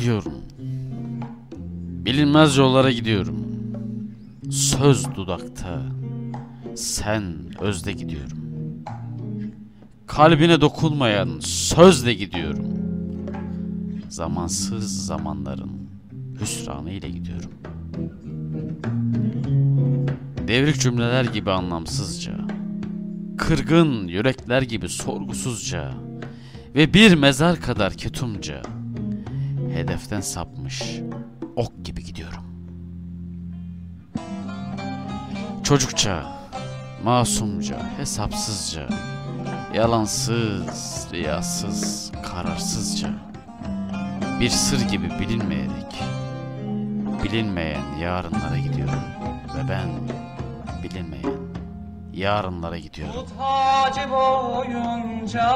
gidiyorum. Bilinmez yollara gidiyorum. Söz dudakta, sen özde gidiyorum. Kalbine dokunmayan sözle gidiyorum. Zamansız zamanların hüsranı ile gidiyorum. Devrik cümleler gibi anlamsızca, kırgın yürekler gibi sorgusuzca ve bir mezar kadar ketumca hedeften sapmış ok gibi gidiyorum. Çocukça, masumca, hesapsızca, yalansız, riyasız, kararsızca, bir sır gibi bilinmeyerek, bilinmeyen yarınlara gidiyorum ve ben bilinmeyen yarınlara gidiyorum. Tut hacı boyunca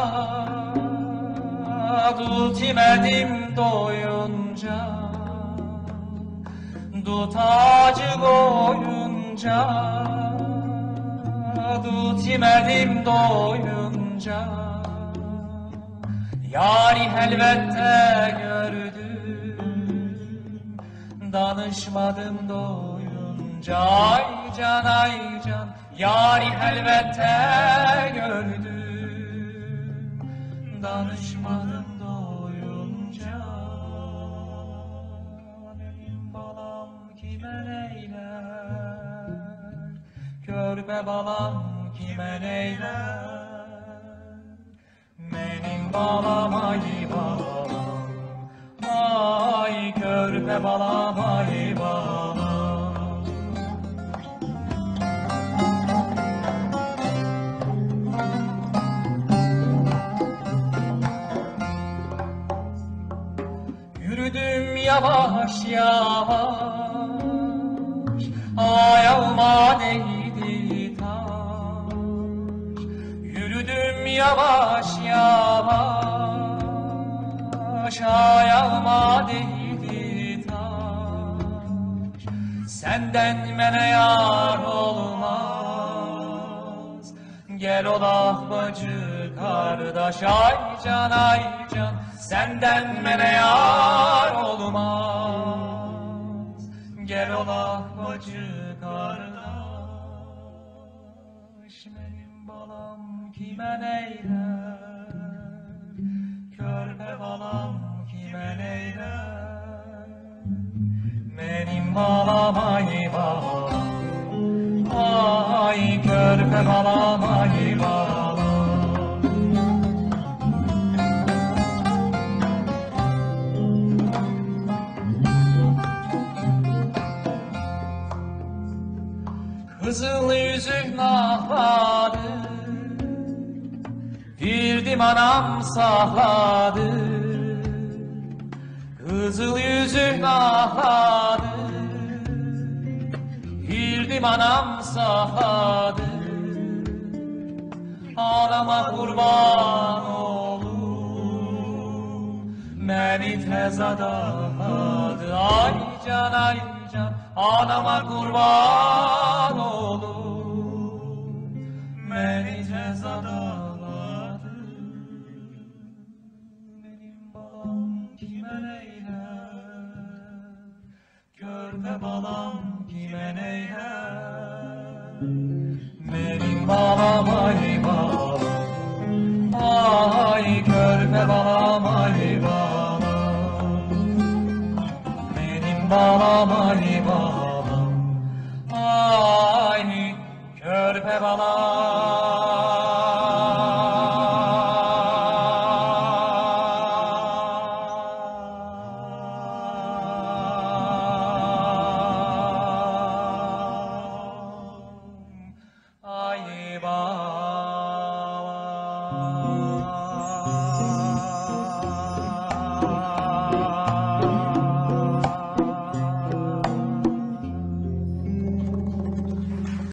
Tut imedim doyunca Tut hacı boyunca Tut imedim doyunca Yari elbette gördüm. Danışmadım doyunca Ay can ay can. Yari elbette gördüm. Danışmadım Körpe balam kime neyler? Benim balam ay balam. Ay körpe balam ay balam. Yürüdüm yavaş yavaş. Ayağıma değdi yavaş yavaş. Ayağıma değdi taş. Senden mene yar olmaz. Gel olak bacı kardeş Ay can ay can. Senden mene yar olmaz. Gel olak bacı kardeş Benim balam kime neyler? Körpe balam kime neyler? Benim balam ay balam. Ay körpe balam ay balam Kızıl yüzük nahladı. Girdim anam sahladı. Kızıl yüzük nahladı. Girdim anam sahladı. Anama kurban olum Beni tez adadı Ay can ay can Anama kurban balam ay balam Ay körpe balam Benim balam ay balam Ay körpe